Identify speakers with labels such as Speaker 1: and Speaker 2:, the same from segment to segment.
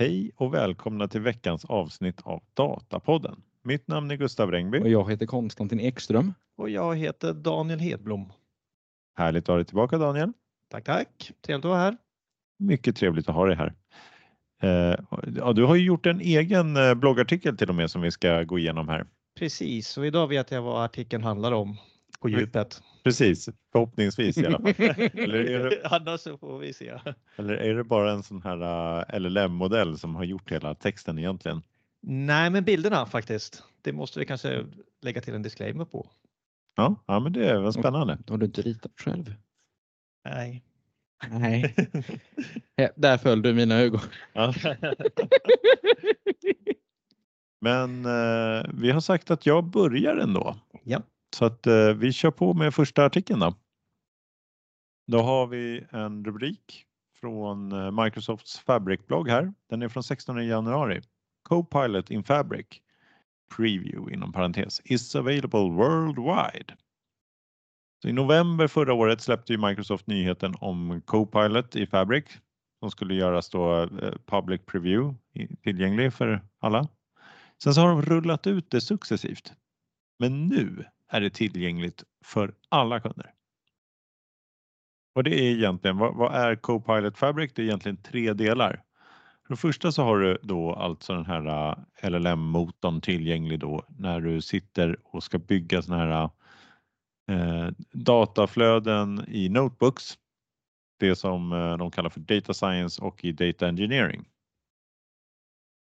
Speaker 1: Hej och välkomna till veckans avsnitt av Datapodden. Mitt namn är Gustav Rengby.
Speaker 2: Och jag heter Konstantin Ekström.
Speaker 3: Och jag heter Daniel Hedblom.
Speaker 1: Härligt att ha dig tillbaka Daniel.
Speaker 3: Tack, tack. Trevligt att vara här.
Speaker 1: Mycket trevligt att ha dig här. Eh, ja, du har ju gjort en egen eh, bloggartikel till och med som vi ska gå igenom här.
Speaker 3: Precis, och idag vet jag vad artikeln handlar om på djupet.
Speaker 1: Precis, förhoppningsvis i alla fall. eller, är det,
Speaker 3: Annars så får vi se.
Speaker 1: eller är det bara en sån här eh, LLM-modell som har gjort hela texten egentligen?
Speaker 3: Nej, men bilderna faktiskt. Det måste vi kanske lägga till en disclaimer på.
Speaker 1: Ja, ja men det är väl spännande.
Speaker 2: Har du inte ritat själv?
Speaker 3: Nej.
Speaker 2: Nej. Där föll du mina ögon.
Speaker 1: Ja. Men eh, vi har sagt att jag börjar ändå.
Speaker 3: Ja.
Speaker 1: Så att eh, vi kör på med första artikeln då. Då har vi en rubrik från eh, Microsofts Fabric-blogg här. Den är från 16 januari. Copilot in Fabric Preview inom parentes is available worldwide. Så I november förra året släppte ju Microsoft nyheten om Copilot i Fabric som skulle göras då eh, public preview tillgänglig för alla. Sen så har de rullat ut det successivt. Men nu är det tillgängligt för alla kunder. Och det är egentligen, vad, vad är Copilot Fabric? Det är egentligen tre delar. För det första så har du då alltså den här eh, LLM-motorn tillgänglig då när du sitter och ska bygga såna här eh, dataflöden i notebooks. Det som eh, de kallar för data science och i data engineering.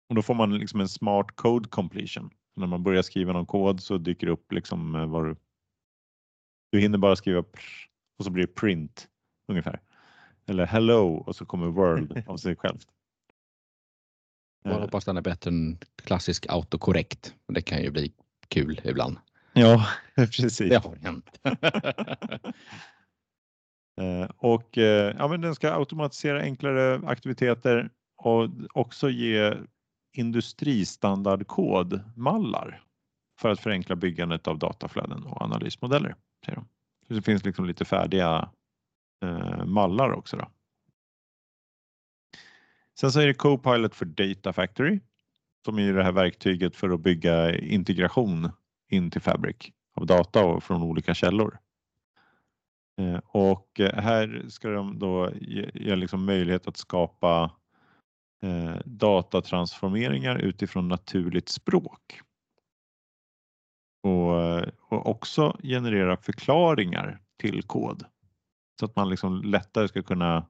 Speaker 1: Och då får man liksom en smart code completion. När man börjar skriva någon kod så dyker det upp liksom eh, vad du... Du hinner bara skriva och så blir det print ungefär. Eller hello och så kommer world av sig självt.
Speaker 2: Jag hoppas den är bättre än klassisk autokorrekt. Det kan ju bli kul ibland.
Speaker 1: Ja, precis.
Speaker 2: Det har hänt.
Speaker 1: Eh, och eh, ja, men den ska automatisera enklare aktiviteter och också ge industristandardkodmallar för att förenkla byggandet av dataflöden och analysmodeller. Säger de. Så det finns liksom lite färdiga eh, mallar också. Då. Sen så är det Copilot för Data Factory som är det här verktyget för att bygga integration in till Fabric av data och från olika källor. Eh, och eh, här ska de då ge, ge liksom möjlighet att skapa eh, datatransformeringar utifrån naturligt språk. Och, eh, och också generera förklaringar till kod. Så att man liksom lättare ska kunna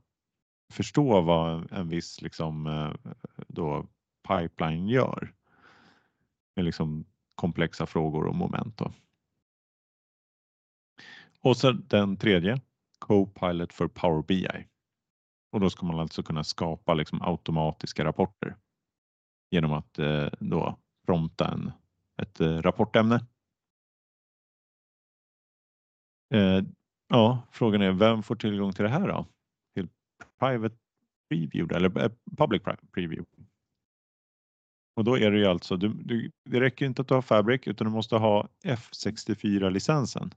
Speaker 1: förstå vad en- viss liksom, eh, då pipeline gör. Med liksom komplexa frågor och moment. Då. Och så den tredje, Copilot för Power BI. Och då ska man alltså kunna skapa liksom automatiska rapporter genom att eh, då prompta en, ett eh, rapportämne. Eh, ja, frågan är vem får tillgång till det här då? Till private preview eller eh, public preview? Och då är det ju alltså, du, du, det räcker inte att du har Fabric utan du måste ha F64-licensen.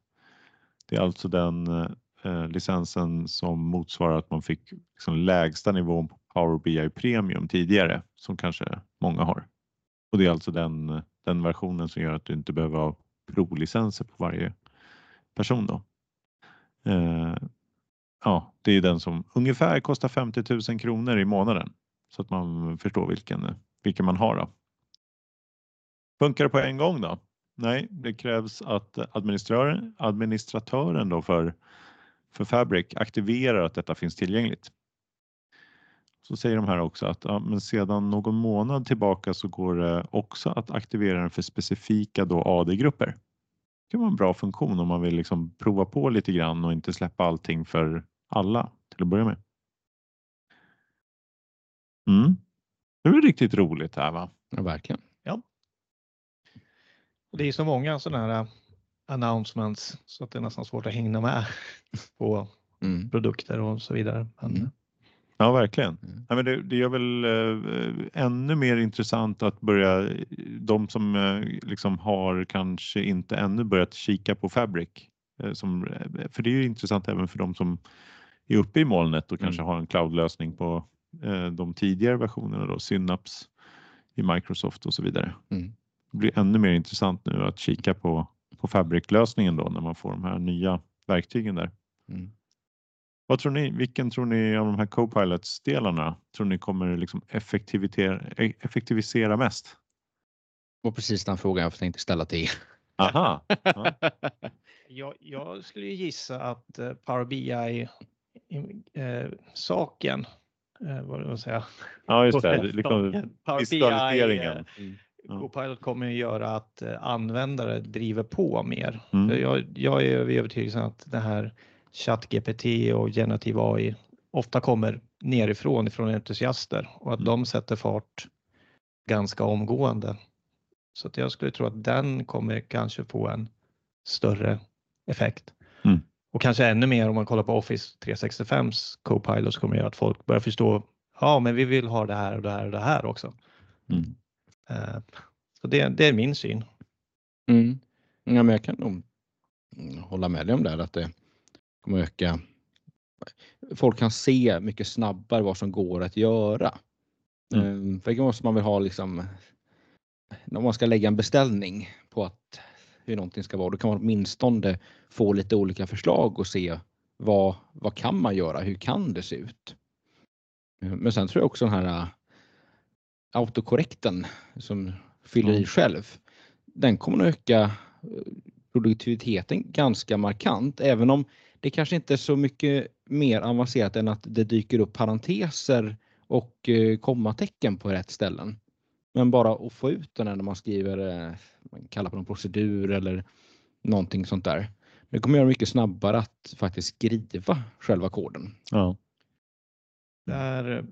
Speaker 1: Det är alltså den eh, eh, licensen som motsvarar att man fick liksom lägsta nivån på Power BI Premium tidigare som kanske många har. Och det är alltså den, den versionen som gör att du inte behöver ha provlicenser på varje person då. Eh, ja, det är den som ungefär kostar 50 000 kronor i månaden så att man förstår vilken, vilken man har då. Funkar det på en gång då? Nej, det krävs att administratören, administratören då för, för Fabric aktiverar att detta finns tillgängligt. Så säger de här också att ja, men sedan någon månad tillbaka så går det också att aktivera den för specifika då AD-grupper. Det kan vara en bra funktion om man vill liksom prova på lite grann och inte släppa allting för alla till att börja med. Mm. Det är riktigt roligt här va?
Speaker 2: Ja, verkligen.
Speaker 3: Och det är så många sådana här announcements så att det är nästan svårt att hänga med på
Speaker 2: Mm.
Speaker 3: produkter och så vidare. Men,
Speaker 2: Mm.
Speaker 1: Ja, verkligen.
Speaker 2: Mm.
Speaker 1: Ja, men det, det gör väl eh, ännu mer intressant att börja, de som eh, liksom har kanske inte ännu börjat kika på Fabric. Eh, som, eh, för det är ju intressant även för de som är uppe i molnet och kanske
Speaker 2: Mm.
Speaker 1: har en cloudlösning på, eh, de tidigare versionerna då, Synapse i Microsoft och så vidare.
Speaker 2: Mm.
Speaker 1: Det blir ännu mer intressant nu att kika på, på Fabric-lösningen då när man får de här nya verktygen där.
Speaker 2: Mm.
Speaker 1: Vad tror ni, vilken tror ni av de här Copilots-delarna tror ni kommer liksom effektivisera, effektivisera mest?
Speaker 2: Och precis den frågan jag tänkte ställa till er.
Speaker 1: Aha! Ja.
Speaker 3: Jag, jag skulle ju gissa att eh, Power BI eh, saken, eh, vad vill man säga?
Speaker 1: Ja, just det. Liksom
Speaker 3: Power. BI,
Speaker 1: Ja.
Speaker 3: Copilot kommer ju göra att eh, användare driver på mer.
Speaker 1: Mm.
Speaker 3: Jag, jag är övertygad om att det här ChatGPT och generativ AI ofta kommer nerifrån ifrån entusiaster och att
Speaker 1: Mm.
Speaker 3: de sätter fart ganska omgående. Så att jag skulle tro att den kommer kanske få en större effekt.
Speaker 1: Mm.
Speaker 3: Och kanske ännu mer om man kollar på Office 365s Copilot så kommer det göra att folk börjar förstå, ja men vi vill ha det här och det här och det här också.
Speaker 1: Mm.
Speaker 3: Eh, Så det, det är min syn.
Speaker 2: Mm. Ja, men jag kan nog hålla med dig om det, här, att det kommer öka. Folk kan se mycket snabbare vad som går att göra.
Speaker 1: Mm.
Speaker 2: Mm. För det måste man väl ha liksom om man ska lägga en beställning på att hur någonting ska vara, då kan man åtminstone få lite olika förslag och se vad, vad kan man göra? Hur kan det se ut? Eh, Men sen tror jag också den här autokorrekten som fyller i själv, den kommer att öka eh, produktiviteten ganska markant, även om det kanske inte är så mycket mer avancerat än att det dyker upp parenteser och eh, kommatecken på rätt ställen. Men bara att få ut den när man skriver, eh, man kallar på någon procedur eller någonting sånt där. Det kommer göra det mycket snabbare att faktiskt skriva själva koden.
Speaker 1: Ja.
Speaker 3: Där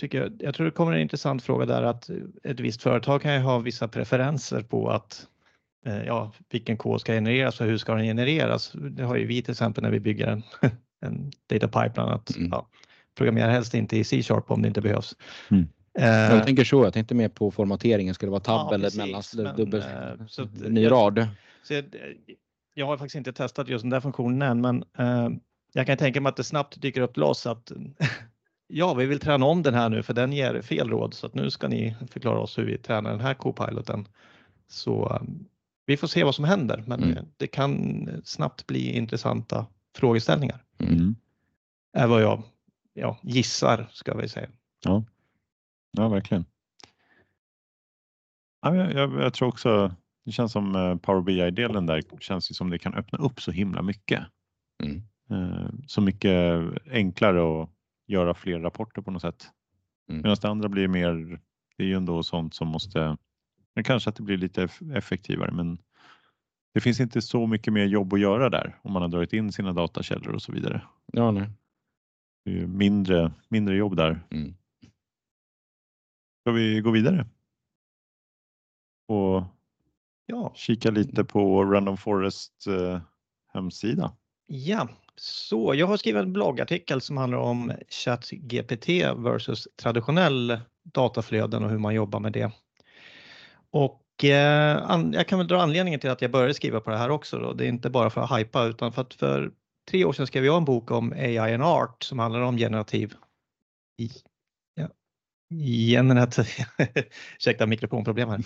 Speaker 3: tycker jag, jag tror det kommer en intressant fråga där att ett visst företag kan ju ha vissa preferenser på att eh, ja, vilken kod ska genereras och hur ska den genereras. Det har ju vi till exempel när vi bygger en, en data pipeline att
Speaker 2: Mm.
Speaker 3: ja, programmera helst inte i C-sharp om det inte behövs.
Speaker 1: Mm.
Speaker 3: Eh,
Speaker 2: Jag tänker så, jag tänkte mer på formateringen, ska det vara tab
Speaker 3: Ja,
Speaker 2: eller
Speaker 3: precis,
Speaker 2: mellan
Speaker 3: men,
Speaker 2: dubbel,
Speaker 3: eh, så
Speaker 2: ny rad?
Speaker 3: Så jag, jag har faktiskt inte testat just den där funktionen än, men eh, jag kan tänka mig att det snabbt dyker upp till oss att ja, vi vill träna om den här nu för den ger fel råd så att nu ska ni förklara oss hur vi tränar den här Copiloten. Så eh, vi får se vad som händer, men
Speaker 2: Mm.
Speaker 3: det kan snabbt bli intressanta frågeställningar.
Speaker 1: Mm.
Speaker 3: Är vad jag ja, gissar ska vi säga.
Speaker 1: ja, verkligen. Ja, jag, jag, jag tror också, det känns som eh, Power BI-delen där känns ju som det kan öppna upp så himla mycket.
Speaker 2: Mm.
Speaker 1: Eh, Så mycket enklare att göra fler rapporter på något sätt.
Speaker 2: Mm.
Speaker 1: Medan det andra blir mer, det är ju ändå sånt som måste, men kanske att det blir lite eff- effektivare men det finns inte så mycket mer jobb att göra där om man har dragit in sina datakällor och så vidare.
Speaker 2: Ja, nej.
Speaker 1: Det är ju mindre, mindre jobb där.
Speaker 2: Mm.
Speaker 1: Ska vi gå vidare? Och
Speaker 3: Ja,
Speaker 1: kika lite på Random Forest eh, hemsida.
Speaker 3: Ja, så jag har skrivit en bloggartikel som handlar om ChatGPT versus traditionell dataflöden och hur man jobbar med det. Och eh, an, jag kan väl dra anledningen till att jag började skriva på det här också. Då. Det är inte bara för att hypa utan för att för tre år sedan skrev jag en bok om AI and art som handlar om generativ i, ja, generativ, ursäkta mikrofonproblem här.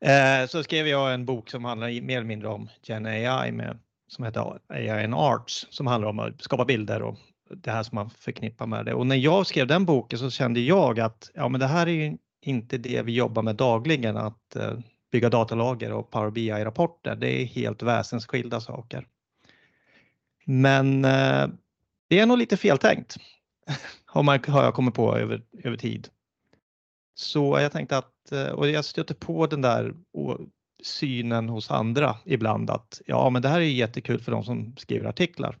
Speaker 3: Eh, så skrev jag en bok som handlar mer eller mindre om Gen AI med som heter AI and Arts som handlar om att skapa bilder och det här som man förknippar med det. Och när jag skrev den boken så kände jag att ja, men det här är ju inte det vi jobbar med dagligen, att eh, bygga datalager och Power BI-rapporter. Det är helt väsensskilda saker. Men eh, det är nog lite feltänkt har, man, har jag kommit på över, över tid. Så jag tänkte att, eh, och jag stöter på den där synen hos andra ibland att ja, men det här är jättekul för de som skriver artiklar.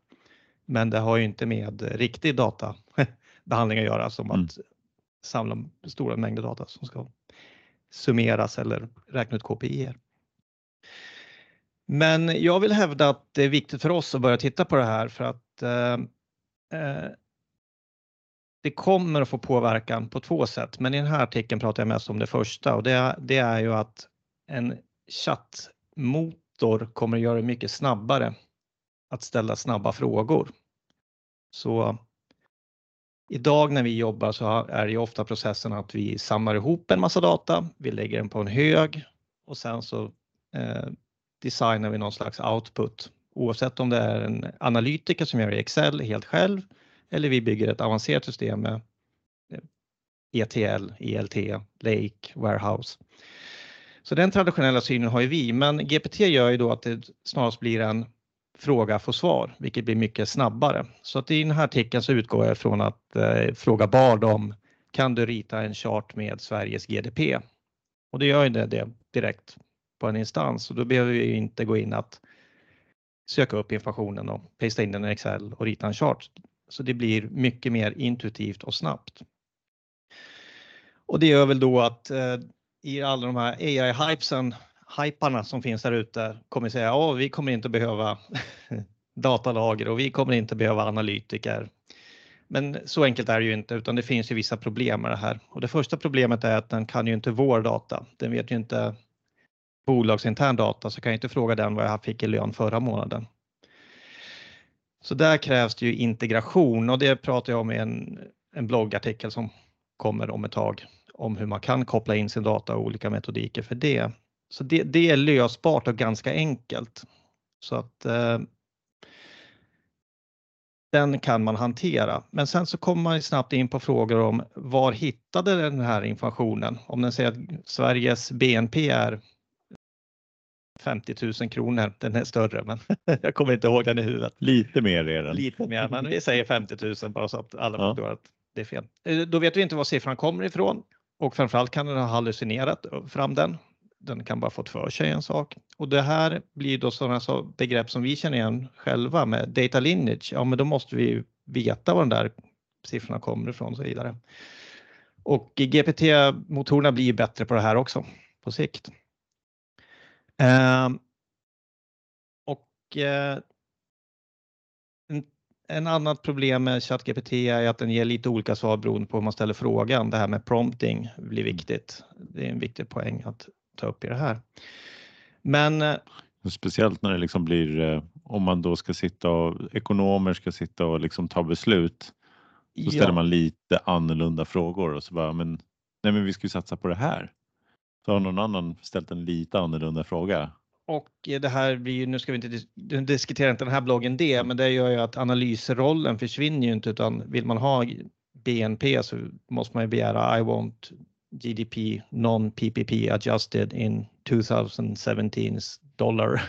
Speaker 3: Men det har ju inte med riktig databehandling att göra som
Speaker 1: Mm.
Speaker 3: att samla stora mängder data som ska summeras eller räkna ut KPI. Men jag vill hävda att det är viktigt för oss att börja titta på det här för att eh, eh, det kommer att få påverkan på två sätt. Men i den här artikeln pratar jag mest om det första och det, det är ju att en chattmotor kommer att göra det mycket snabbare att ställa snabba frågor. Så Idag när vi jobbar så är det ju ofta processen att vi samlar ihop en massa data, vi lägger den på en hög och sen så eh, designar vi någon slags output oavsett om det är en analytiker som gör i Excel helt själv eller vi bygger ett avancerat system med eh, ETL, ELT, Lake, Warehouse. Så den traditionella synen har ju vi, men GPT gör ju då att det snarast blir en fråga få svar, vilket blir mycket snabbare. Så att i den här artikeln så utgår jag från att eh, fråga Bard om kan du rita en chart med Sveriges GDP? Och det gör ju det, det direkt på en instans och då behöver vi inte gå in att söka upp informationen och pasta in den i Excel och rita en chart. Så det blir mycket mer intuitivt och snabbt. Och det gör väl då att eh, i alla de här AI-hypesen, hyparna som finns där ute kommer säga att vi kommer inte behöva datalager och vi kommer inte behöva analytiker. Men så enkelt är det ju inte utan det finns ju vissa problem med det här. Och det första problemet är att den kan ju inte vår data. Den vet ju inte bolagsintern data så kan jag inte fråga den vad jag fick i lön förra månaden. Så där krävs det ju integration och det pratar jag om i en, en bloggartikel som kommer om ett tag om hur man kan koppla in sin data och olika metodiker för det. Så det, det är lösbart och ganska enkelt. Så att eh, den kan man hantera. Men sen så kommer man snabbt in på frågor om var hittade den här informationen? Om den säger att Sveriges BNP är 50 000 kronor. Den är större, men jag kommer inte ihåg den i huvudet.
Speaker 1: Lite mer är den.
Speaker 3: Lite mer, men vi säger 50 000 bara så att alla ja. förstår att det är fel. Eh, då vet vi inte var siffran kommer ifrån och framförallt kan den ha hallucinerat fram den. Den kan bara fått för sig en sak och det här blir då sådana så begrepp som vi känner igen själva med data lineage. Ja, men då måste vi veta var de där siffrorna kommer ifrån och så vidare. Och GPT-motorerna blir bättre på det här också på sikt. Eh, och eh, en, annat problem med ChatGPT är att den ger lite olika svar beroende på hur man ställer frågan. Det här med prompting blir mm. viktigt. Det är en viktig poäng att ta upp i det här. Men eh,
Speaker 1: Speciellt när det liksom blir, eh, om man då ska sitta och ekonomer ska sitta och liksom ta beslut. Så ja. ställer man lite annorlunda frågor och så bara, men nej men vi ska ju satsa på det här. Så har någon annan ställt en lite annorlunda fråga.
Speaker 3: Och det här blir nu ska vi inte diskutera inte den här bloggen det, men det gör ju att analysrollen försvinner ju inte utan vill man ha BNP så måste man ju begära I want GDP non-PPP adjusted in 2017's dollar.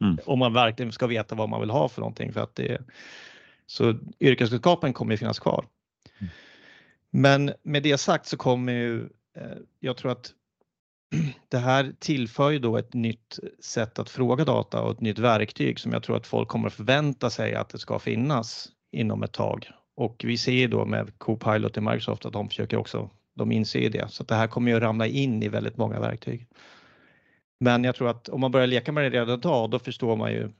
Speaker 3: Mm. Om man verkligen ska veta vad man vill ha för någonting för att det så yrkeskunskapen kommer ju finnas kvar. Mm. Men med det sagt så kommer ju eh, jag tror att det här tillför ju då ett nytt sätt att fråga data och ett nytt verktyg som jag tror att folk kommer att förvänta sig att det ska finnas inom ett tag. Och vi ser då med Copilot i Microsoft att de försöker också, de inser det. Så det här kommer ju att ramla in i väldigt många verktyg. Men jag tror att om man börjar leka med det redan idag, då förstår man ju,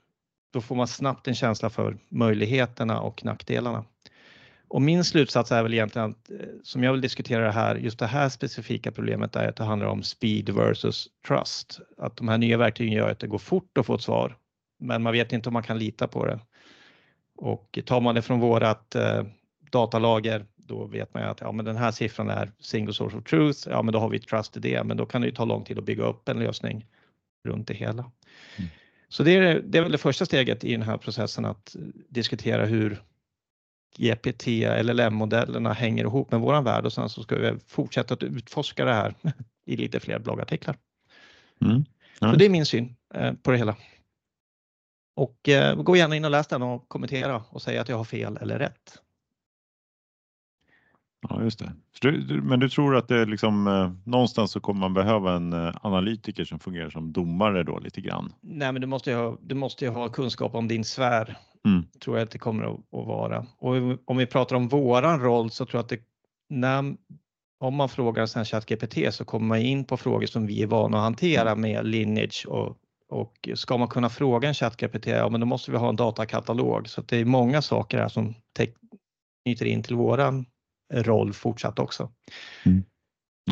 Speaker 3: då får man snabbt en känsla för möjligheterna och nackdelarna. Och min slutsats är väl egentligen att, eh, som jag vill diskutera det här, just det här specifika problemet är att det handlar om speed versus trust. Att de här nya verktygen gör att det går fort att få ett svar, men man vet inte om man kan lita på det. Och tar man det från vårat eh, datalager, då vet man ju att ja, men den här siffran är single source of truth. Ja, men då har vi trust i det, men då kan det ju ta lång tid att bygga upp en lösning runt det hela. Mm. Så det är, det är väl det första steget i den här processen att diskutera hur GPT, LLM-modellerna hänger ihop med våran värld och sen så ska vi fortsätta att utforska det här i lite fler bloggartiklar. Mm. Ja. Så det är min syn eh, på det hela. Och eh, gå gärna in och läs den och kommentera och säga att jag har fel eller rätt.
Speaker 1: Ja, just det. Du, men du tror att det liksom eh, någonstans så kommer man behöva en eh, analytiker som fungerar som domare då lite grann?
Speaker 3: Nej, men du måste ju ha, du måste ha kunskap om din sfär. Mm. Tror jag att det kommer att, att, vara. Och om vi pratar om våran roll så tror jag att det, när, om man frågar ChatGPT så kommer man in på frågor som vi är vana att hantera med lineage och och ska man kunna fråga en ChatGPT, ja men då måste vi ha en datakatalog. Så det är många saker här som knyter in till våran roll fortsatt också. Mm.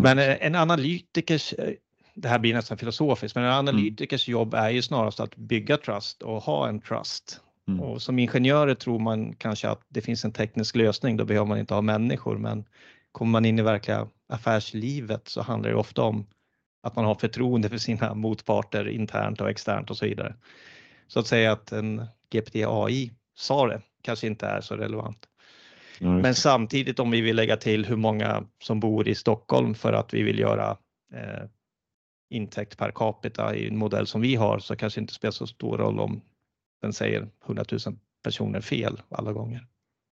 Speaker 3: Men eh, en analytikers, eh, det här blir nästan filosofiskt, men en mm. analytikers mm. jobb är ju snarast att bygga trust och ha en trust.
Speaker 1: Mm.
Speaker 3: Och som ingenjörer tror man kanske att det finns en teknisk lösning, då behöver man inte ha människor. Men kommer man in i verkliga affärslivet så handlar det ofta om att man har förtroende för sina motparter internt och externt och så vidare. Så att säga att en GPT AI sa det kanske inte är så relevant.
Speaker 1: Just
Speaker 3: Men samtidigt om vi vill lägga till hur många som bor i Stockholm för att vi vill göra eh, intäkt per capita i en modell som vi har så kanske inte spelar så stor roll om den säger 100 000 personer fel alla gånger.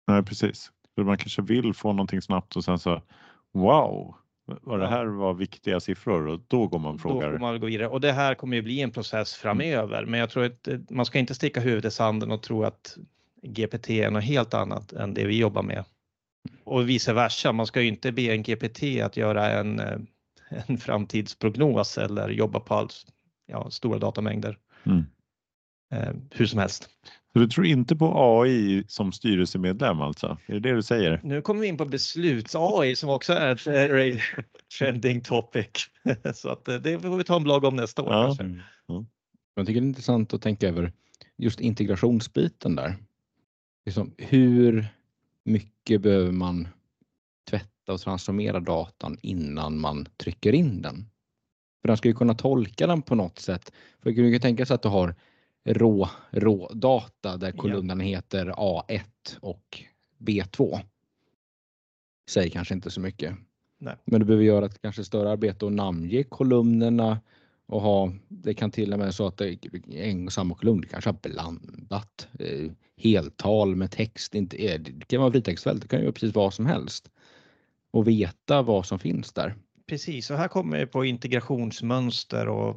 Speaker 1: Nej, precis. Man kanske vill få någonting snabbt och sen så wow, vad det här var viktiga siffror och då går man och
Speaker 3: Då
Speaker 1: frågar.
Speaker 3: får man gå vidare och det här kommer ju bli en process framöver. Men jag tror att eh, man ska inte sticka huvudet i sanden och tro att GPT är något helt annat än det vi jobbar med. Och vice versa, man ska ju inte be en GPT att göra en, eh, en framtidsprognos eller jobba på alls, ja, stora datamängder
Speaker 1: Mm.
Speaker 3: Eh, hur som helst.
Speaker 1: Så du tror inte på AI som styrelsemedlem alltså? Är det det du säger?
Speaker 3: Nu kommer vi in på besluts-AI som också är ett eh, trending topic. Så att eh, det får vi ta en blogg om nästa år.
Speaker 1: Ja.
Speaker 3: kanske.
Speaker 2: Mm.
Speaker 1: Ja.
Speaker 2: Jag tycker det är intressant att tänka över just integrationsbiten där. Liksom, hur mycket behöver man tvätta och transformera datan innan man trycker in den? För den ska ju kunna tolka den på något sätt. För du kan tänka sig att du har rå, rå data där
Speaker 3: Ja.
Speaker 2: kolumnen heter A1 och B2. Säger kanske inte så mycket.
Speaker 3: Nej.
Speaker 2: Men du behöver göra ett kanske större arbete och namnge kolumnerna och ha, det kan till och med så att det är en och samma kolumn, du kanske har blandat eh, heltal med text, inte, eh, det kan vara fritextfält, det kan ju vara precis vad som helst. Och veta vad som finns där.
Speaker 3: Precis, och här kommer vi på integrationsmönster och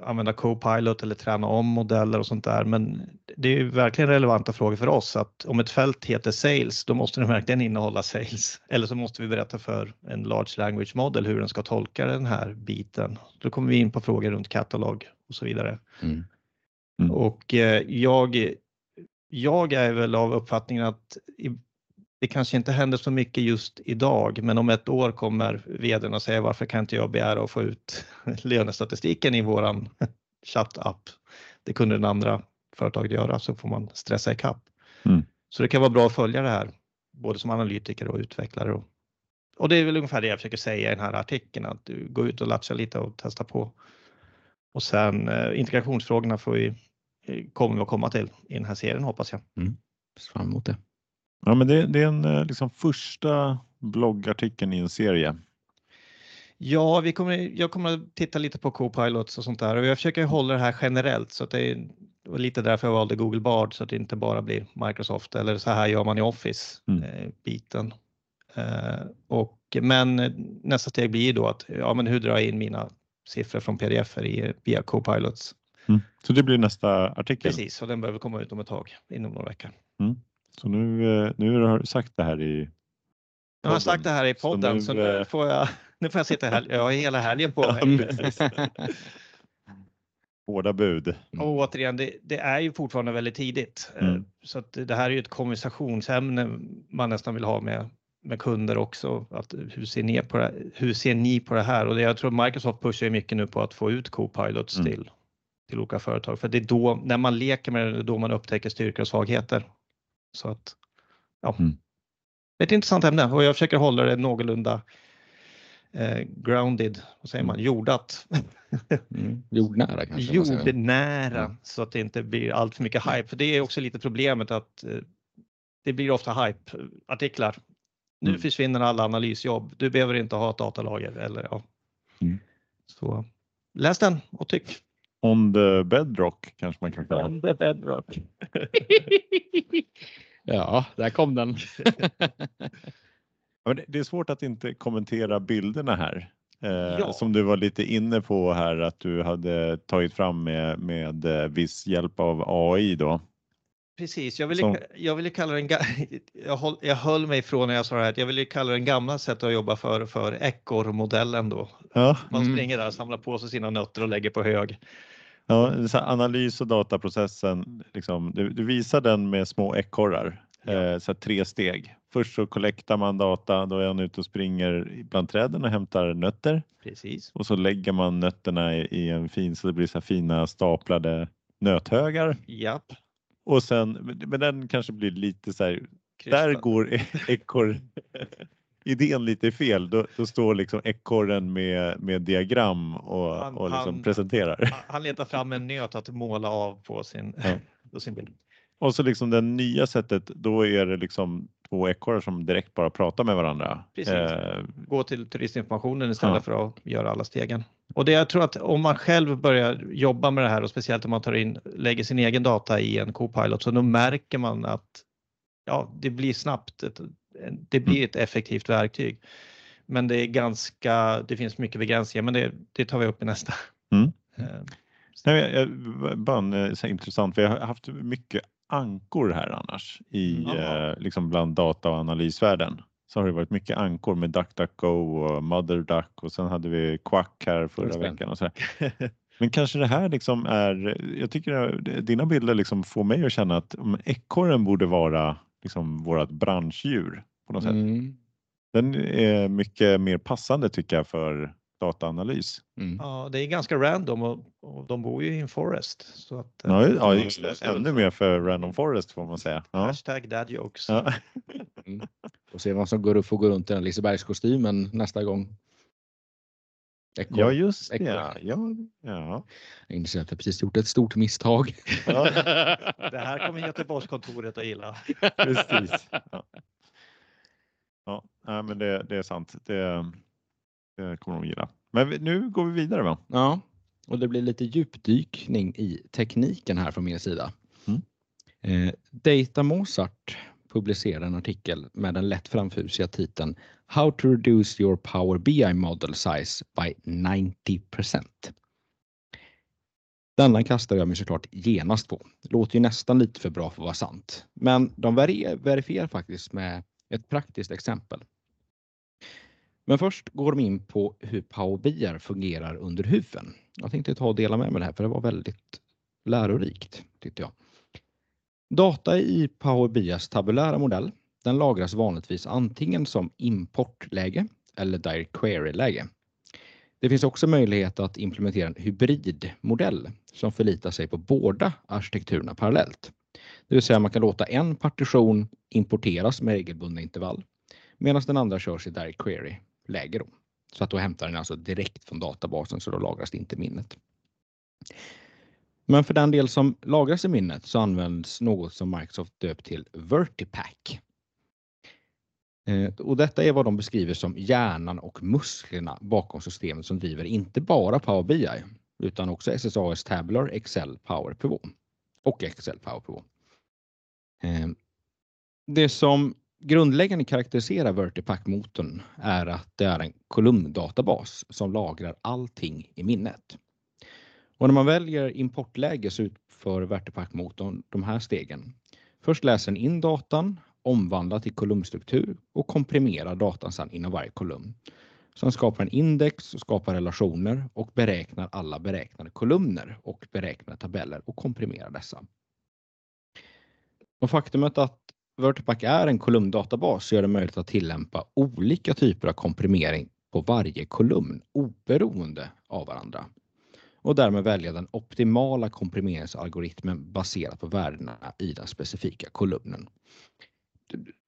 Speaker 3: använda Copilot eller träna om modeller och sånt där. Men det är ju verkligen relevanta frågor för oss att om ett fält heter sales, då måste den verkligen innehålla sales. Eller så måste vi berätta för en large language model hur den ska tolka den här biten. Då kommer vi in på frågor runt katalog och så vidare.
Speaker 2: Mm.
Speaker 1: Mm.
Speaker 3: Och eh, jag, jag är väl av uppfattningen att det kanske inte händer så mycket just idag, men om ett år kommer vdn och säga varför kan inte jag begära att få ut lönestatistiken i våran chattapp? Det kunde den andra företaget göra så får man stressa ikapp.
Speaker 1: Mm.
Speaker 3: Så det kan vara bra att följa det här, både som analytiker och utvecklare. Och, och det är väl ungefär det jag försöker säga i den här artikeln, att du går ut och latchar lite och testar på. Och sen eh, integrationsfrågorna får vi, eh, kommer vi att komma till i den här serien hoppas jag.
Speaker 2: Ser Fram emot det.
Speaker 1: Ja, men det, det är en eh, liksom första bloggartikeln i en serie.
Speaker 3: Ja, vi kommer, jag kommer att titta lite på Copilots och sånt där och jag försöker hålla det här generellt så att det är lite därför jag valde Google Bard så att det inte bara blir Microsoft eller så här gör man i Office
Speaker 1: Mm.
Speaker 3: eh, biten. Eh, och, men nästa steg blir då att ja, men hur drar jag in mina siffror från pdf i, via Copilots?
Speaker 1: Mm. Så det blir nästa artikel.
Speaker 3: Precis, och den behöver komma ut om ett tag, inom några veckor.
Speaker 1: Så nu, eh, nu har du sagt det här i
Speaker 3: Jag har sagt det här i
Speaker 1: Så
Speaker 3: podden
Speaker 1: nu,
Speaker 3: så nu,
Speaker 1: eh,
Speaker 3: får jag, nu får jag sitta här, jag har hela helgen på mig.
Speaker 1: Hårda bud.
Speaker 3: Och återigen, det, det är ju fortfarande väldigt tidigt. Eh,
Speaker 1: Mm.
Speaker 3: Så att det här är ju ett konversationsämne man nästan vill ha med, med kunder också. Att hur, ser ni på det, hur ser ni på det här? Och det, jag tror Microsoft pushar mycket nu på att få ut Copilots
Speaker 1: Mm.
Speaker 3: till, till olika företag. För det är då, när man leker med det, det är då man upptäcker styrkor och svagheter. Så att, ja.
Speaker 1: Mm.
Speaker 3: Det är ett intressant ämne och jag försöker hålla det någorlunda eh, grounded, vad säger man, jordat.
Speaker 2: Mm. Jordnära kanske.
Speaker 3: jordnära
Speaker 2: Ja.
Speaker 3: så att det inte blir allt för mycket hype. För det är också lite problemet att eh, det blir ofta hype-artiklar. Nu
Speaker 1: Mm.
Speaker 3: försvinner alla analysjobb. Du behöver inte ha ett datalager eller ja.
Speaker 1: Mm.
Speaker 3: Så läs den och tyck.
Speaker 1: On the bedrock kanske man kan kalla det.
Speaker 3: The bedrock.
Speaker 2: Ja, där kom den.
Speaker 1: Det är svårt att inte kommentera bilderna här. Eh,
Speaker 3: Ja.
Speaker 1: Som du var lite inne på här att du hade tagit fram med, med eh, viss hjälp av AI då.
Speaker 3: Precis, jag ville,
Speaker 1: Som-
Speaker 3: jag ville kalla den, jag, håll, jag höll mig ifrån när jag sa det här, jag ville kalla den gamla sättet att jobba för, för ekorrmodellen då.
Speaker 1: Ja,
Speaker 3: Man
Speaker 2: Mm.
Speaker 3: springer där, samlar på sig sina nötter och lägger på hög.
Speaker 1: ja analys och dataprocessen, liksom, du, du visar den med små ekorrar.
Speaker 3: Ja.
Speaker 1: Eh, så tre steg. Först så kollektar man data, då är han ute och springer bland träden och hämtar nötter.
Speaker 3: Precis.
Speaker 1: Och så lägger man nötterna i, i en fin, så det blir så fina staplade nöthögar.
Speaker 3: Japp.
Speaker 1: Och sen, men den kanske blir lite så här, där går ekorr idén lite fel. Då, då står liksom ekorren med, med diagram och, han, och liksom han, presenterar.
Speaker 3: Han letar fram en nöt att måla av på sin, ja. på sin bild.
Speaker 1: Och så liksom det nya sättet, då är det liksom två ekorrar som direkt bara pratar med varandra.
Speaker 3: Precis. Eh, Gå till turistinformationen istället ja. för att göra alla stegen. Och det jag tror att om man själv börjar jobba med det här och speciellt om man tar in, lägger sin egen data i en Copilot så då märker man att ja, det blir snabbt, ett, det blir ett effektivt verktyg. Men det är ganska, det finns mycket begränsningar men det, det tar vi upp i nästa. Mm.
Speaker 1: Eh, Nej, bara en, eh, så intressant, vi har haft mycket ankor här annars i eh, liksom bland data och analysvärlden. Så har det varit mycket ankor med DuckDuckGo och MotherDuck och sen hade vi Quack här förra veckan och så Men kanske det här liksom är, jag tycker dina bilder liksom får mig att känna att ekorren borde vara liksom vårt branschdjur på något mm. sätt. Den är mycket mer passande tycker jag för dataanalys.
Speaker 3: Mm. Ja, det är ganska random och, och, de bor ju i en forest. Så att,
Speaker 1: ja, eh, ja just det. Ännu mer för random forest får man säga. Ja.
Speaker 3: Hashtag dad jokes. Ja.
Speaker 2: mm. Och se vad som går, får gå runt i den Lisebergskostymen nästa gång.
Speaker 1: Ekor. Ja, just det. Ja, ja.
Speaker 2: Jag inser att jag precis gjort ett stort misstag.
Speaker 3: Ja. det här kommer Göteborgskontoret att gilla.
Speaker 1: Precis. Ja, ja men det, det är sant. Det, det kommer de gilla. Men nu går vi vidare va?
Speaker 2: Ja, och det blir lite djupdykning i tekniken här från min sida. Mm. Eh, Data Mozart publicerade en artikel med den lätt framfusiga titeln How to reduce your Power BI model size by 90% Denna kastar jag mig såklart genast på. Det låter ju nästan lite för bra för att vara sant. Men de verifierar faktiskt med ett praktiskt exempel. Men först går de in på hur Power BI fungerar under huven. Jag tänkte ta och dela med mig det här för det var väldigt lärorikt tyckte jag. Data i Power BIs tabulära modell den lagras vanligtvis antingen som importläge eller direct query-läge. Det finns också möjlighet att implementera en hybridmodell som förlitar sig på båda arkitekturerna parallellt. Det vill säga man kan låta en partition importeras med regelbundna intervall medan den andra körs i direct query läge. Då. Så att då hämtar den alltså direkt från databasen så då lagras det inte i minnet. Men för den del som lagras i minnet så används något som Microsoft döpt till Vertipack. Eh, och detta är vad de beskriver som hjärnan och musklerna bakom systemet som driver inte bara Power BI utan också SSAS Tabular, Excel, Power Pivot och Excel Power Pivot. Eh, det som grundläggande karaktäriserar Vertipack-motorn är att det är en kolumndatabas som lagrar allting i minnet. Och när man väljer importläge så utför Vertipack-motorn de här stegen. Först läser den in datan, omvandlar till kolumnstruktur och komprimerar datan sedan inom varje kolumn. Sen skapar den index, och skapar relationer och beräknar alla beräknade kolumner och beräknade tabeller och komprimerar dessa. Och faktumet att Vertipack är en kolumndatabas gör det möjligt att tillämpa olika typer av komprimering på varje kolumn oberoende av varandra och därmed välja den optimala komprimeringsalgoritmen baserat på värdena i den specifika kolumnen.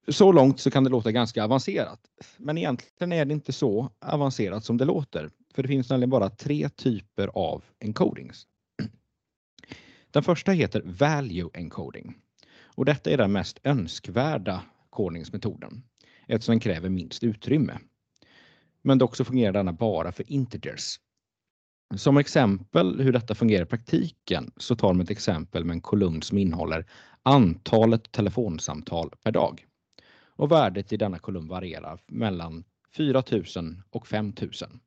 Speaker 2: Så långt så kan det låta ganska avancerat, men egentligen är det inte så avancerat som det låter, för det finns nämligen bara tre typer av encodings. Den första heter Value Encoding och detta är den mest önskvärda kodningsmetoden eftersom den kräver minst utrymme. Men dock så fungerar denna bara för integers. Som exempel hur detta fungerar i praktiken så tar man ett exempel med en kolumn som innehåller antalet telefonsamtal per dag. Och värdet i denna kolumn varierar mellan 4000 och 5000.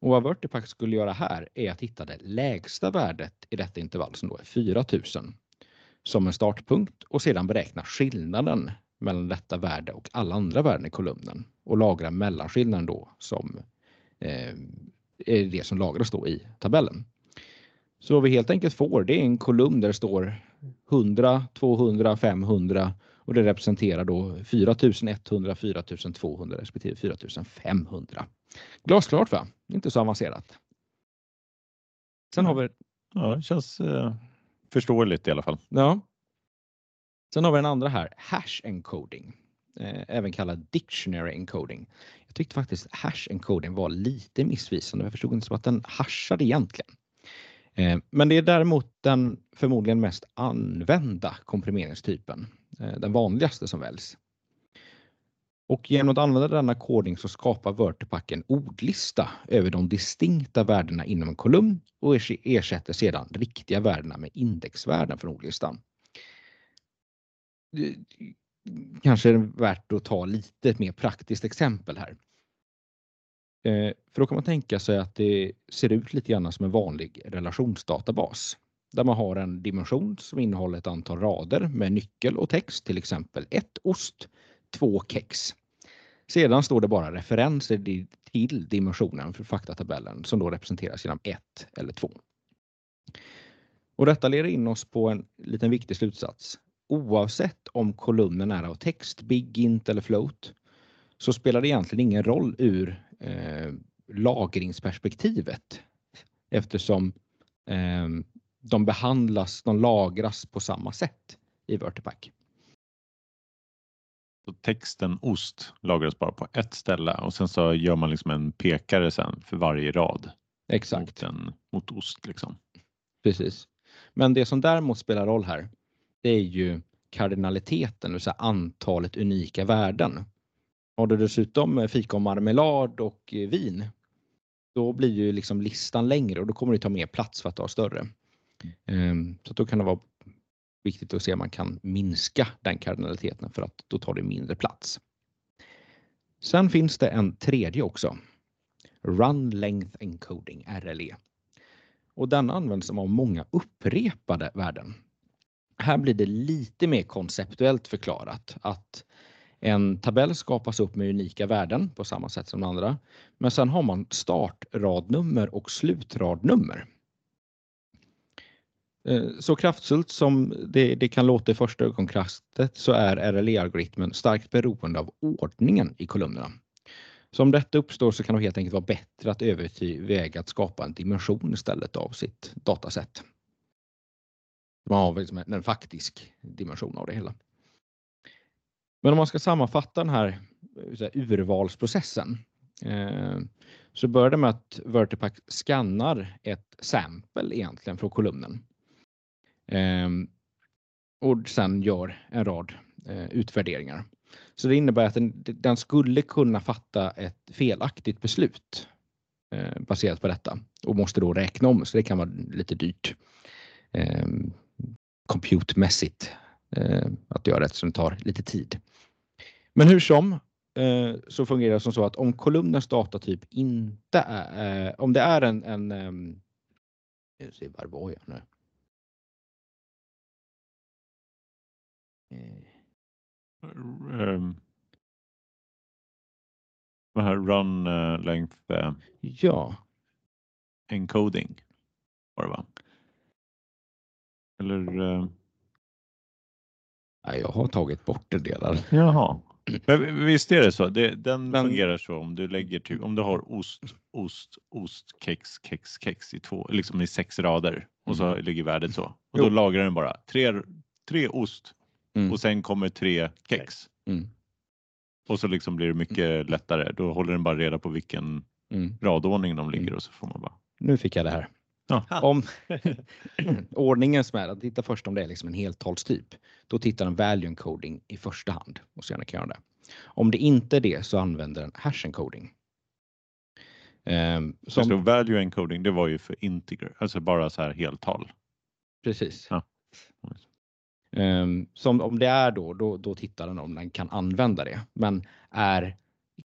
Speaker 2: Och vad Vertipack skulle göra här är att hitta det lägsta värdet i detta intervall som då är 4000 som en startpunkt och sedan beräkna skillnaden mellan detta värde och alla andra värden i kolumnen och lagra mellanskillnaden då som eh, är det som lagras då i tabellen. Så vad vi helt enkelt får det är en kolumn där det står 100, 200, 500 och det representerar då 4100, 4200 respektive 4500. Glasklart va? Inte så avancerat. Sen har vi...
Speaker 1: Ja, det känns eh, förståeligt i alla fall.
Speaker 2: Ja, Sen har vi den andra här, hash encoding, eh, även kallad dictionary encoding. Jag tyckte faktiskt hash encoding var lite missvisande. Jag förstod inte så att den hashade egentligen. Eh, men det är däremot den förmodligen mest använda komprimeringstypen, eh, den vanligaste som väljs. Och genom att använda denna kodning så skapar Vertipack en ordlista över de distinkta värdena inom en kolumn och ersätter sedan riktiga värdena med indexvärden från ordlistan. Kanske är det värt att ta lite ett mer praktiskt exempel här. Eh, för då kan man tänka sig att det ser ut lite grann som en vanlig relationsdatabas där man har en dimension som innehåller ett antal rader med nyckel och text, till exempel ett ost, två kex. Sedan står det bara referenser till dimensionen för faktatabellen som då representeras genom 1 eller 2. Och detta leder in oss på en liten viktig slutsats. Oavsett om kolumnen är av text, big, int eller float så spelar det egentligen ingen roll ur eh, lagringsperspektivet eftersom eh, de behandlas, de lagras på samma sätt i Vertipack.
Speaker 1: Så texten ost lagras bara på ett ställe och sen så gör man liksom en pekare sen för varje rad.
Speaker 2: Exakt.
Speaker 1: Mot, en, mot ost liksom.
Speaker 2: Precis. Men det som däremot spelar roll här, det är ju kardinaliteten, det vill säga antalet unika värden. Har du dessutom fikonmarmelad och vin, då blir ju liksom listan längre och då kommer det ta mer plats för att ha större. Ehm, så då kan det vara viktigt att se om man kan minska den kardinaliteten för att då tar det mindre plats. Sen finns det en tredje också. Run Length Encoding, RLE. Och den används av många upprepade värden. Här blir det lite mer konceptuellt förklarat att en tabell skapas upp med unika värden på samma sätt som andra. Men sen har man startradnummer och slutradnummer. Eh, så kraftfullt som det, det, kan låta i första ögonkastet så är RLE-algoritmen starkt beroende av ordningen i kolumnerna. Så om detta uppstår så kan det helt enkelt vara bättre att överväga att skapa en dimension istället av sitt datasätt. Man har liksom en faktisk dimension av det hela. Men om man ska sammanfatta den här, eh, här urvalsprocessen eh, så börjar det med att Vertipack skannar ett sample egentligen från kolumnen Eh, och sen gör en rad eh, utvärderingar. Så det innebär att den, den skulle kunna fatta ett felaktigt beslut eh, baserat på detta och måste då räkna om så det kan vara lite dyrt eh, compute-mässigt eh, att göra det som tar lite tid. Men hur som eh, så fungerar det som så att om kolumnens datatyp inte är, eh, om det är en, en var var jag nu?
Speaker 1: Um, det här run uh, length uh,
Speaker 2: ja.
Speaker 1: encoding var det va? Eller? Uh...
Speaker 2: Nej, jag har tagit bort det delar.
Speaker 1: Jaha. Men visst är det så? Det, den Men... fungerar så om du lägger typ, om du har ost, ost, ost, kex, kex, kex i två, liksom i sex rader och så mm. ligger värdet så. Och jo. då lagrar den bara tre, tre ost, Mm. Och sen kommer tre kex. Mm. Och så liksom blir det mycket mm. lättare. Då håller den bara reda på vilken mm. radordning de ligger mm. och så får man bara.
Speaker 2: Nu fick jag det här. Ja. Om ordningen som är att titta först om det är liksom en heltalstyp. Då tittar den value encoding i första hand och sen kan göra det. Om det inte är det så använder den hash encoding.
Speaker 1: Um, som... Så value encoding det var ju för integer, alltså bara så här heltal.
Speaker 2: Precis. Ja. Um, som om det är då, då, då tittar den om den kan använda det. Men är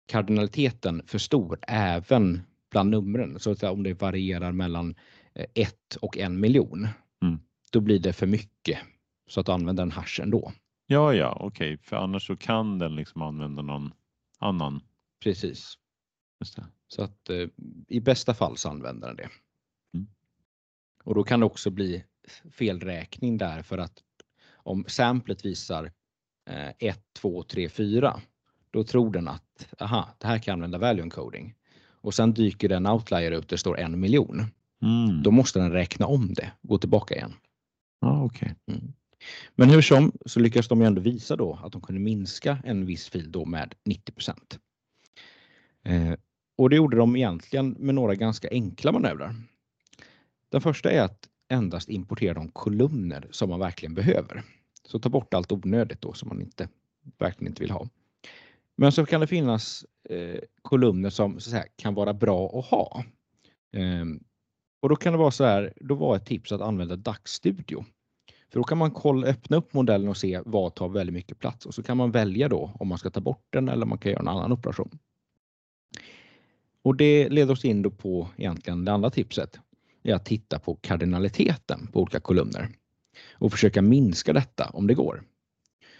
Speaker 2: kardinaliteten för stor även bland numren, så att om det varierar mellan 1 eh, och en miljon, mm. då blir det för mycket så att använda en hash ändå.
Speaker 1: Ja, ja, okej, okay. för annars så kan den liksom använda någon annan.
Speaker 2: Precis. Så att eh, i bästa fall så använder den det. Mm. Och då kan det också bli felräkning där för att om samplet visar 1, 2, 3, 4, då tror den att aha, det här kan jag använda value encoding. Och sen dyker den outlier ut, det står en miljon. Mm. Då måste den räkna om det, gå tillbaka igen.
Speaker 1: Ah, okay. Mm.
Speaker 2: Men hur som så lyckas de ju ändå visa då att de kunde minska en viss fil då med 90 eh, Och det gjorde de egentligen med några ganska enkla manövrar. Den första är att endast importera de kolumner som man verkligen behöver. Så ta bort allt onödigt då som man inte, verkligen inte vill ha. Men så kan det finnas eh, kolumner som så säga, kan vara bra att ha. Eh, och då kan det vara så här, då var ett tips att använda DAX-studio. För då kan man kolla, öppna upp modellen och se vad tar väldigt mycket plats och så kan man välja då om man ska ta bort den eller om man kan göra en annan operation. Och det leder oss in då på egentligen det andra tipset. Det är att titta på kardinaliteten på olika kolumner och försöka minska detta om det går.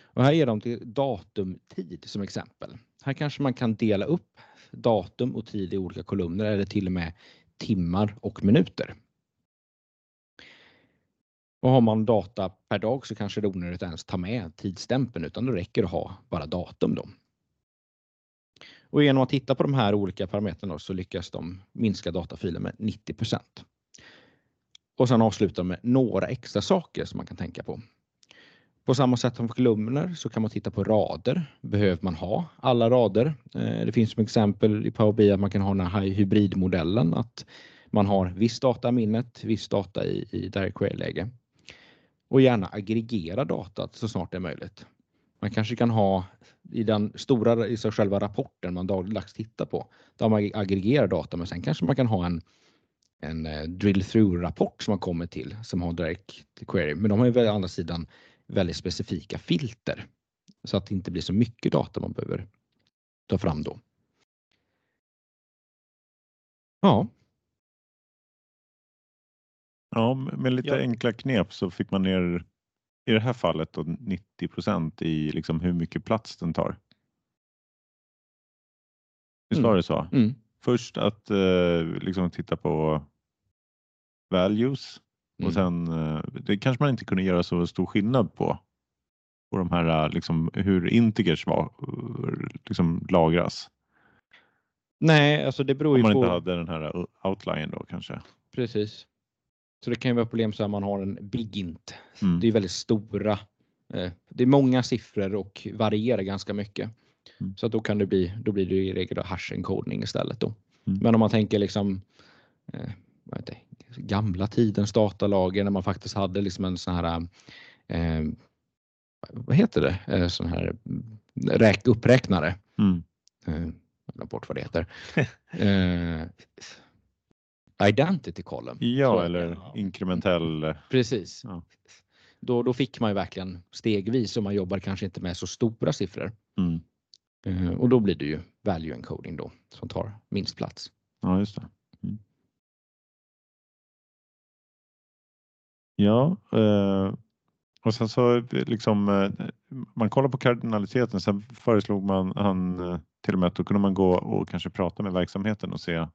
Speaker 2: Och här ger de till datum, tid som exempel. Här kanske man kan dela upp datum och tid i olika kolumner eller till och med timmar och minuter. Och har man data per dag så kanske det är onödigt att ens ta med tidsstämpeln utan det räcker att ha bara datum. Då. Och genom att titta på de här olika parametrarna så lyckas de minska datafilen med 90% Och sen avslutar med några extra saker som man kan tänka på. På samma sätt som för kolumner så kan man titta på rader. Behöver man ha alla rader? Eh, det finns som exempel i Power BI att man kan ha den här hybridmodellen att man har viss data i minnet, viss data i, i query-läge. Och gärna aggregera datat så snart det är möjligt. Man kanske kan ha i den stora, i själva rapporten man dagligdags tittar på, där man aggregerar data, men sen kanske man kan ha en, en eh, drill through-rapport som man kommer till som har direkt query. Men de har ju å andra sidan väldigt specifika filter så att det inte blir så mycket data man behöver ta fram då. Ja.
Speaker 1: Ja, med lite ja. enkla knep så fick man ner i det här fallet då 90% i liksom hur mycket plats den tar. Visst var mm. det så? Mm. Först att eh, liksom titta på values och mm. sen, eh, det kanske man inte kunde göra så stor skillnad på. På de här, eh, liksom, hur integers var, liksom, lagras.
Speaker 2: Nej, alltså det beror
Speaker 1: ju
Speaker 2: på.
Speaker 1: Om man inte hade den här eh, outline då kanske.
Speaker 2: Precis. Så det kan ju vara problem så att man har en big int. Mm. Det är väldigt stora. Det är många siffror och varierar ganska mycket. Mm. Så då kan det bli, då blir det i regel hash encoding istället då. Mm. Men om man tänker liksom heter, gamla tidens datalager när man faktiskt hade liksom en sån här eh, vad heter det, eh, sån här räk, uppräknare. Mm. Eh, jag bort vad det heter. eh, identity column.
Speaker 1: Ja, eller inkrementell.
Speaker 2: Precis. Ja. Då, då fick man ju verkligen stegvis och man jobbar kanske inte med så stora siffror. Mm. Eh, och då blir det ju value encoding då som tar minst plats.
Speaker 1: Ja, just det. Ja, eh, och sen så liksom eh, man kollar på kardinaliteten. Sen föreslog man han eh, till och med att då kunde man gå och kanske prata med verksamheten och se.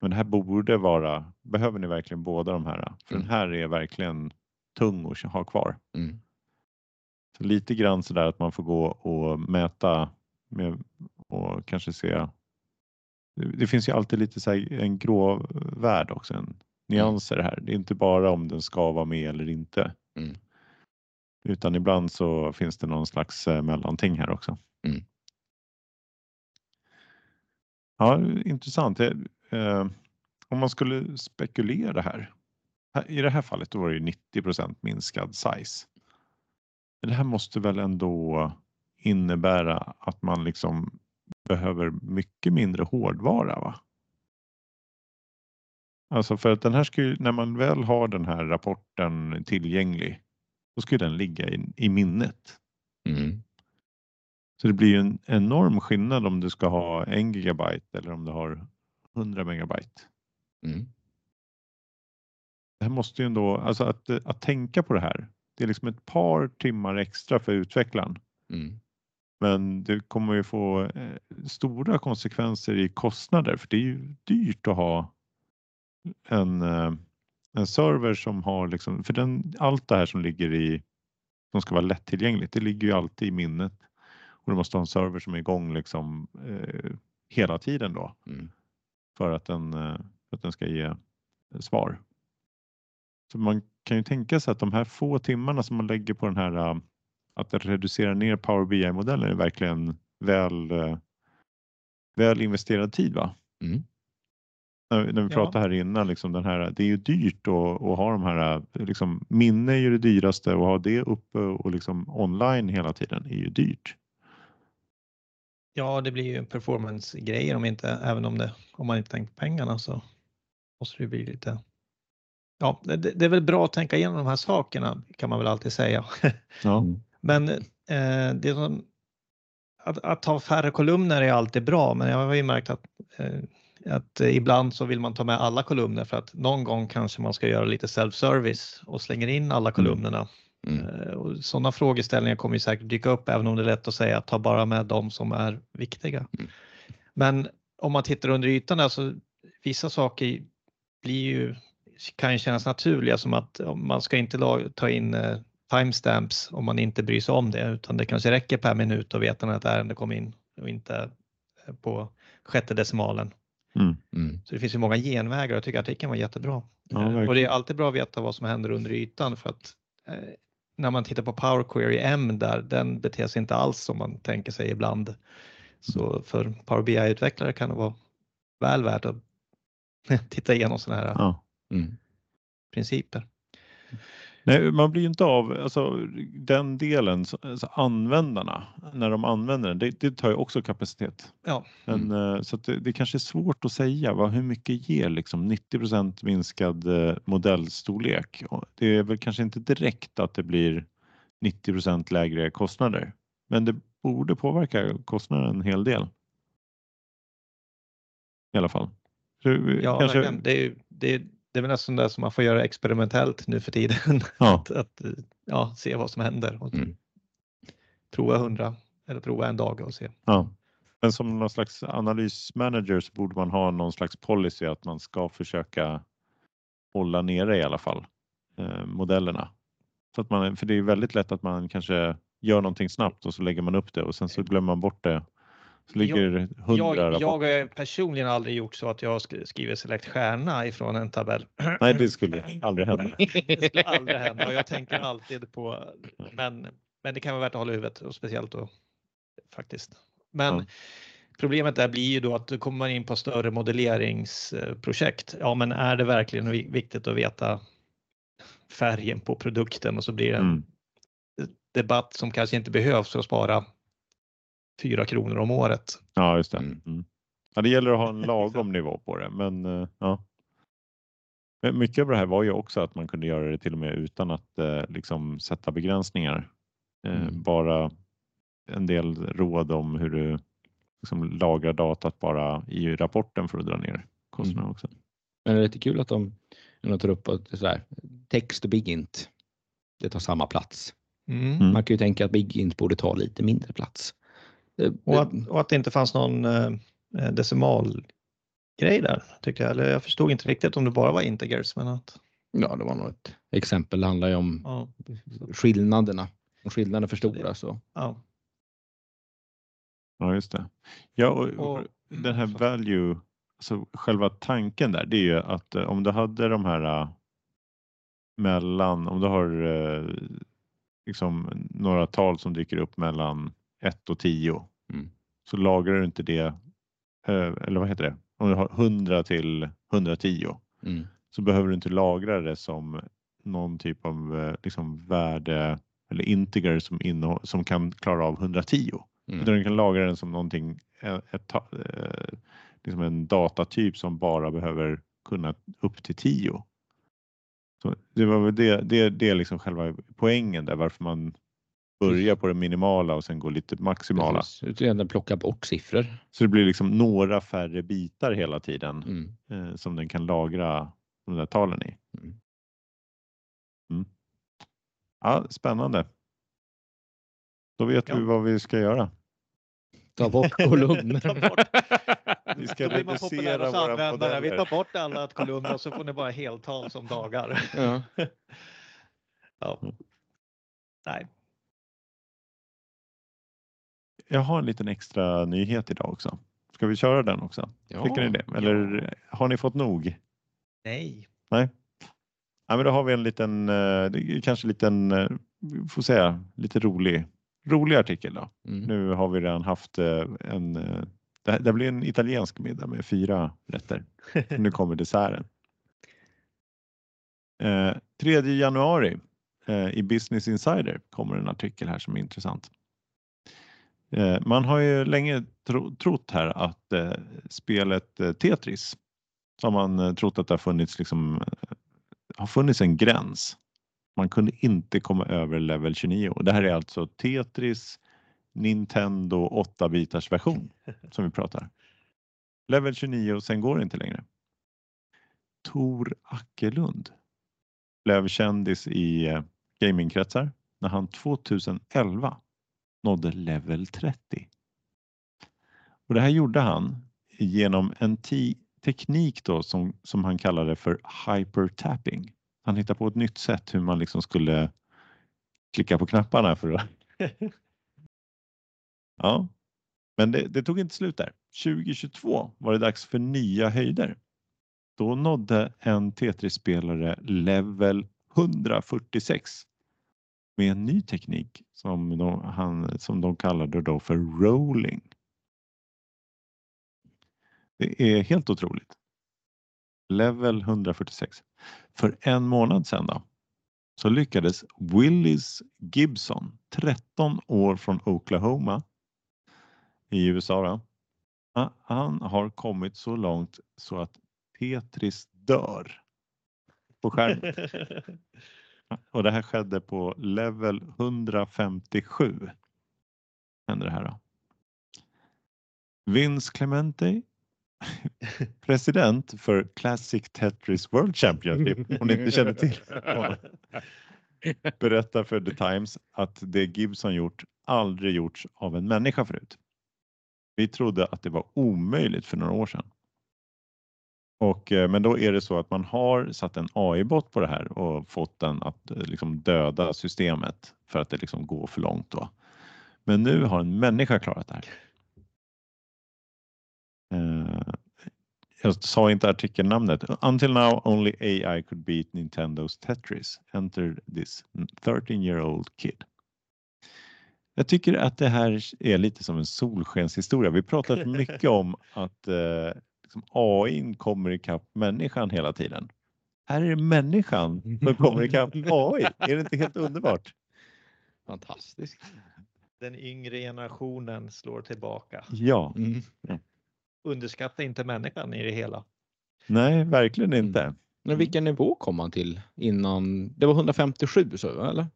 Speaker 1: Men det här borde vara. Behöver ni verkligen båda de här? För mm. den här är verkligen tung att ha kvar. Mm. Så lite grann så där att man får gå och mäta med och kanske se. Det finns ju alltid lite så en grå värld också, en nyanser här. Det är inte bara om den ska vara med eller inte. Mm. Utan ibland så finns det någon slags eh, mellanting här också. Mm. Ja, intressant. Eh, om man skulle spekulera här. I det här fallet då var det 90% minskad size. Men det här måste väl ändå innebära att man liksom behöver mycket mindre hårdvara va? Alltså för att den här ju, när man väl har den här rapporten tillgänglig, då ska den ligga i, i minnet. Mm. Så det blir ju en enorm skillnad om du ska ha en gigabyte eller om du har 100 megabyte. Mm. Det här måste ju ändå, alltså att, att tänka på det här, det är liksom ett par timmar extra för utvecklaren. Mm. Men det kommer ju få eh, stora konsekvenser i kostnader för det är ju dyrt att ha en, eh, en server som har liksom, för den, allt det här som ligger i, som ska vara lättillgängligt, det ligger ju alltid i minnet. Och du måste ha en server som är igång liksom eh, hela tiden då. Mm. För, att den, eh, för att den ska ge svar. Så man kan ju tänka sig att de här få timmarna som man lägger på den här att reducera ner Power BI-modellen är verkligen väl, väl investerad tid va?
Speaker 2: Mm.
Speaker 1: När, när vi
Speaker 3: Ja.
Speaker 1: pratade här innan, liksom den här, det är ju dyrt att, att ha de här, liksom, minne är ju det dyraste och ha det uppe och liksom online hela tiden är ju dyrt.
Speaker 3: Ja, det blir ju performance-grejer om inte, även om, det, om man inte tänker på pengarna så måste det bli lite. Ja, det, det är väl bra att tänka igenom de här sakerna kan man väl alltid säga.
Speaker 1: Ja.
Speaker 3: Men eh, det som, att, att ha färre kolumner är alltid bra, men jag har ju märkt att, eh, att eh, ibland så vill man ta med alla kolumner för att någon gång kanske man ska göra lite self-service och slänger in alla kolumnerna.
Speaker 2: Mm.
Speaker 3: Eh, Och sådana frågeställningar kommer ju säkert dyka upp även om det är lätt att säga att ta bara med de som är viktiga.
Speaker 2: Mm.
Speaker 3: Men om man tittar under ytan där så vissa saker blir ju, kan ju kännas naturliga som att man ska inte ta in eh, timestamps om man inte bryr sig om det utan det kanske räcker per minut att veta när ett ärende kom in och inte på sjätte decimalen.
Speaker 2: Mm.
Speaker 3: Så det finns ju många genvägar och jag tycker artikeln var jättebra.
Speaker 1: Ja,
Speaker 3: och det är alltid bra att veta vad som händer under ytan för att eh, när man tittar på Power Query M där, den beter sig inte alls som man tänker sig ibland. Så för Power BI-utvecklare kan det vara väl värt att titta igenom sådana här
Speaker 1: Ja.
Speaker 2: Mm.
Speaker 3: principer.
Speaker 1: Nej, man blir inte av, alltså den delen, så- alltså användarna, när de använder den, det, det tar ju också kapacitet.
Speaker 3: Ja,
Speaker 1: Men, eh, Så det, det kanske är svårt att säga vad, hur mycket ger liksom 90% minskad eh, modellstorlek. Det är väl kanske inte direkt att det blir 90% lägre kostnader, men det borde påverka kostnaden en hel del. I alla fall. Så, eh,
Speaker 3: ja
Speaker 1: kanske.
Speaker 3: Det, är, det, är, det är väl nästan det som man får göra experimentellt nu för tiden.
Speaker 1: ja,
Speaker 3: att, att ja, se vad som händer och
Speaker 2: Mm.
Speaker 3: prova 100 eller prova en dag och se.
Speaker 1: Ja. Men som någon slags analysmanager så borde man ha någon slags policy att man ska försöka hålla nere i alla fall eh, modellerna. Så att man, för det är väldigt lätt att man kanske gör någonting snabbt och så lägger man upp det och sen så glömmer man bort det. Så ligger
Speaker 3: Jag,
Speaker 1: rapporter.
Speaker 3: jag har personligen aldrig gjort så att jag sk- skriver select stjärna ifrån en tabell.
Speaker 1: Nej, det skulle aldrig hända.
Speaker 3: Det skulle aldrig hända och jag tänker alltid på, men, men det kan vara värt att hålla i huvudet och speciellt då faktiskt. Men
Speaker 1: Ja.
Speaker 3: problemet där blir ju då att då kommer man in på större modelleringsprojekt. Ja, men är det verkligen vi- viktigt att veta färgen på produkten och så blir det en
Speaker 1: Mm.
Speaker 3: debatt som kanske inte behövs för att spara fyra kronor om året.
Speaker 1: Ja, just det.
Speaker 2: Mm.
Speaker 1: Ja, det gäller att ha en lagom nivå på det, men eh, ja. Men mycket av det här var ju också att man kunde göra det till och med utan att eh, liksom sätta begränsningar. Eh,
Speaker 2: Mm.
Speaker 1: Bara en del råd om hur du liksom lagrar datat bara i rapporten för att dra ner kostnaderna
Speaker 2: Mm.
Speaker 1: också.
Speaker 2: Men det är lite kul att de ändå tar upp att det är så här, text och big int. Det tar samma plats.
Speaker 3: Mm.
Speaker 1: Mm.
Speaker 2: Man kan ju tänka att big int borde ta lite mindre plats. Eh,
Speaker 3: Och, att, och att det inte fanns någon eh, decimalgrej där tyckte jag. Eller jag förstod inte riktigt om det bara var integers. Men att,
Speaker 2: Ja, det var nog ett exempel. Det handlar ju om
Speaker 3: ja,
Speaker 2: skillnaderna. Om skillnaderna för stora så.
Speaker 3: ja.
Speaker 1: Ja, just det. Ja, och,
Speaker 3: Och-
Speaker 1: den här value, alltså själva tanken där, det är ju att eh, om du hade de här eh, mellan, om du har eh, liksom några tal som dyker upp mellan 1 och 10
Speaker 2: Mm.
Speaker 1: så lagrar du inte det, eh, eller vad heter det, om du har 100 till 110
Speaker 2: Mm.
Speaker 1: så behöver du inte lagra det som någon typ av eh, liksom värde eller integer som, innehå- som kan klara av 110.
Speaker 2: Mm.
Speaker 1: Utan du kan lagra den som någonting, eh, ett, eh, liksom en datatyp som bara behöver kunna upp till 10. Så det var väl det, det, det är liksom själva poängen där varför man börjar på det minimala och sen går lite maximala.
Speaker 2: Precis. Utan den plockar bort siffror.
Speaker 1: Så det blir liksom några färre bitar hela tiden
Speaker 2: Mm.
Speaker 1: eh, som den kan lagra de där talen i.
Speaker 2: Mm.
Speaker 1: Mm. Ja, spännande. Då vet
Speaker 3: Ja.
Speaker 1: vi vad vi ska göra.
Speaker 2: Ta bort kolumner.
Speaker 3: Ta bort.
Speaker 1: Vi ska
Speaker 3: Då blir man populär
Speaker 1: reducera
Speaker 3: hos
Speaker 1: våra
Speaker 3: användare. Vi tar bort alla kolumner så får ni bara heltal som dagar.
Speaker 2: ja.
Speaker 3: Ja. Nej.
Speaker 1: Jag har en liten extra nyhet idag också. Ska vi köra den också? Tycker ni det? Eller har ni fått nog?
Speaker 3: Nej.
Speaker 1: Nej. Ja, men då har vi en liten, eh, kanske liten, eh, får säga, lite rolig, rolig artikel då.
Speaker 2: Mm.
Speaker 1: Nu har vi redan haft eh, en, det blir en italiensk middag med fyra rätter. Nu kommer desserten. Eh, 3 januari eh, i Business Insider kommer en artikel här som är intressant. Eh, man har ju länge tro, trott här att eh, spelet eh, Tetris, som man eh, trott att det har funnits, liksom, eh, har funnits en gräns. Man kunde inte komma över level 29 och det här är alltså Tetris Nintendo 8-bitars version som vi pratar. Level 29 och sen går det inte längre. Tor Ackelund blev kändis i gamingkretsar när han 2011 nådde level 30. Och det här gjorde han genom en teknik då som, som han kallade för hypertapping. Han hittade på ett nytt sätt hur man liksom skulle klicka på knapparna för att Ja, men det, det tog inte slut där. 2022 var det dags för nya höjder. Då nådde en Tetris-spelare level 146 med en ny teknik som de, han, som de kallade då för rolling. Det är helt otroligt. Level 146. För en månad sedan då så lyckades Willis Gibson, 13 år från Oklahoma i USA. Då. Han har kommit så långt så att Petris dör på skärmen. Och det här skedde på level 157. Hände det här då. Vince Clemente, president för Classic Tetris World Championship, om ni inte känner till berättar för The Times att det Gibson gjort aldrig gjorts av en människa förut. Vi trodde att det var omöjligt för några år sedan. Och, eh, men då är det så att man har satt en AI-bot på det här och fått den att eh, liksom döda systemet för att det liksom går för långt. Då. Men nu har en människa klarat det här. Eh, jag sa inte artikelnamnet. Until now only AI could beat Nintendos Tetris. Enter this 13 year old kid. Jag tycker att det här är lite som en solskenshistoria. Vi pratar mycket om att eh, liksom AI kommer ikapp människan hela tiden. Här är det människan som kommer ikapp AI. Är det inte helt underbart?
Speaker 2: Fantastiskt.
Speaker 3: Den yngre generationen slår tillbaka.
Speaker 1: Ja,
Speaker 2: Mm.
Speaker 3: Underskatta inte människan i det hela.
Speaker 1: nej, verkligen inte.
Speaker 2: Men vilken nivå kom han till innan? Det var 157 så eller?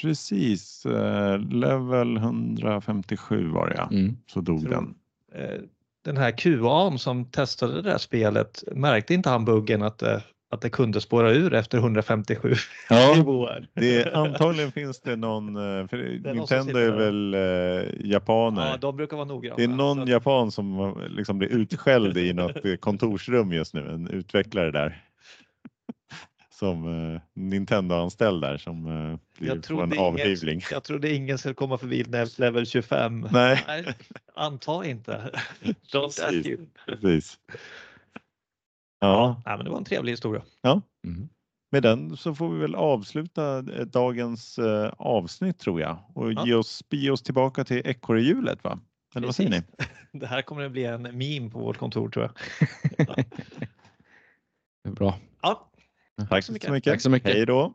Speaker 1: Precis, eh, level 157 var det ja.
Speaker 2: Mm.
Speaker 1: Så dog
Speaker 3: Tror-
Speaker 1: den.
Speaker 3: Eh, Den här QA'n som testade det där spelet, märkte inte han buggen att det, att det kunde spåra ur efter 157
Speaker 1: Ja,
Speaker 3: nivåer?
Speaker 1: det, antagligen finns det någon, eh, för
Speaker 3: som
Speaker 1: Nintendo är väl eh, japaner.
Speaker 3: Ja, de brukar vara noggranna.
Speaker 1: Det är någon japan som liksom blir utskälld i något eh, kontorsrum just nu, en utvecklare där. Som eh, Nintendo-anställd där som eh, blir
Speaker 3: jag,
Speaker 1: på en
Speaker 3: trodde ingen,
Speaker 1: avhyvling.
Speaker 3: jag trodde ingen skulle komma förbi lev- level 25.
Speaker 1: Nej,
Speaker 3: Nej, anta inte. Don't ask
Speaker 1: Precis.
Speaker 3: you.
Speaker 1: precis. Ja,
Speaker 3: Nej, men det var en trevlig historia.
Speaker 2: Mm.
Speaker 1: med den så får vi väl avsluta eh, dagens eh, avsnitt tror jag och
Speaker 3: Ja.
Speaker 1: ge oss, ge oss tillbaka till ekorrehjulet va? Eller vad säger ni?
Speaker 3: Det här kommer att bli en meme på vårt kontor tror jag.
Speaker 2: Det är Bra.
Speaker 1: Tack
Speaker 3: så mycket.
Speaker 2: Tack så mycket.
Speaker 1: Hej då.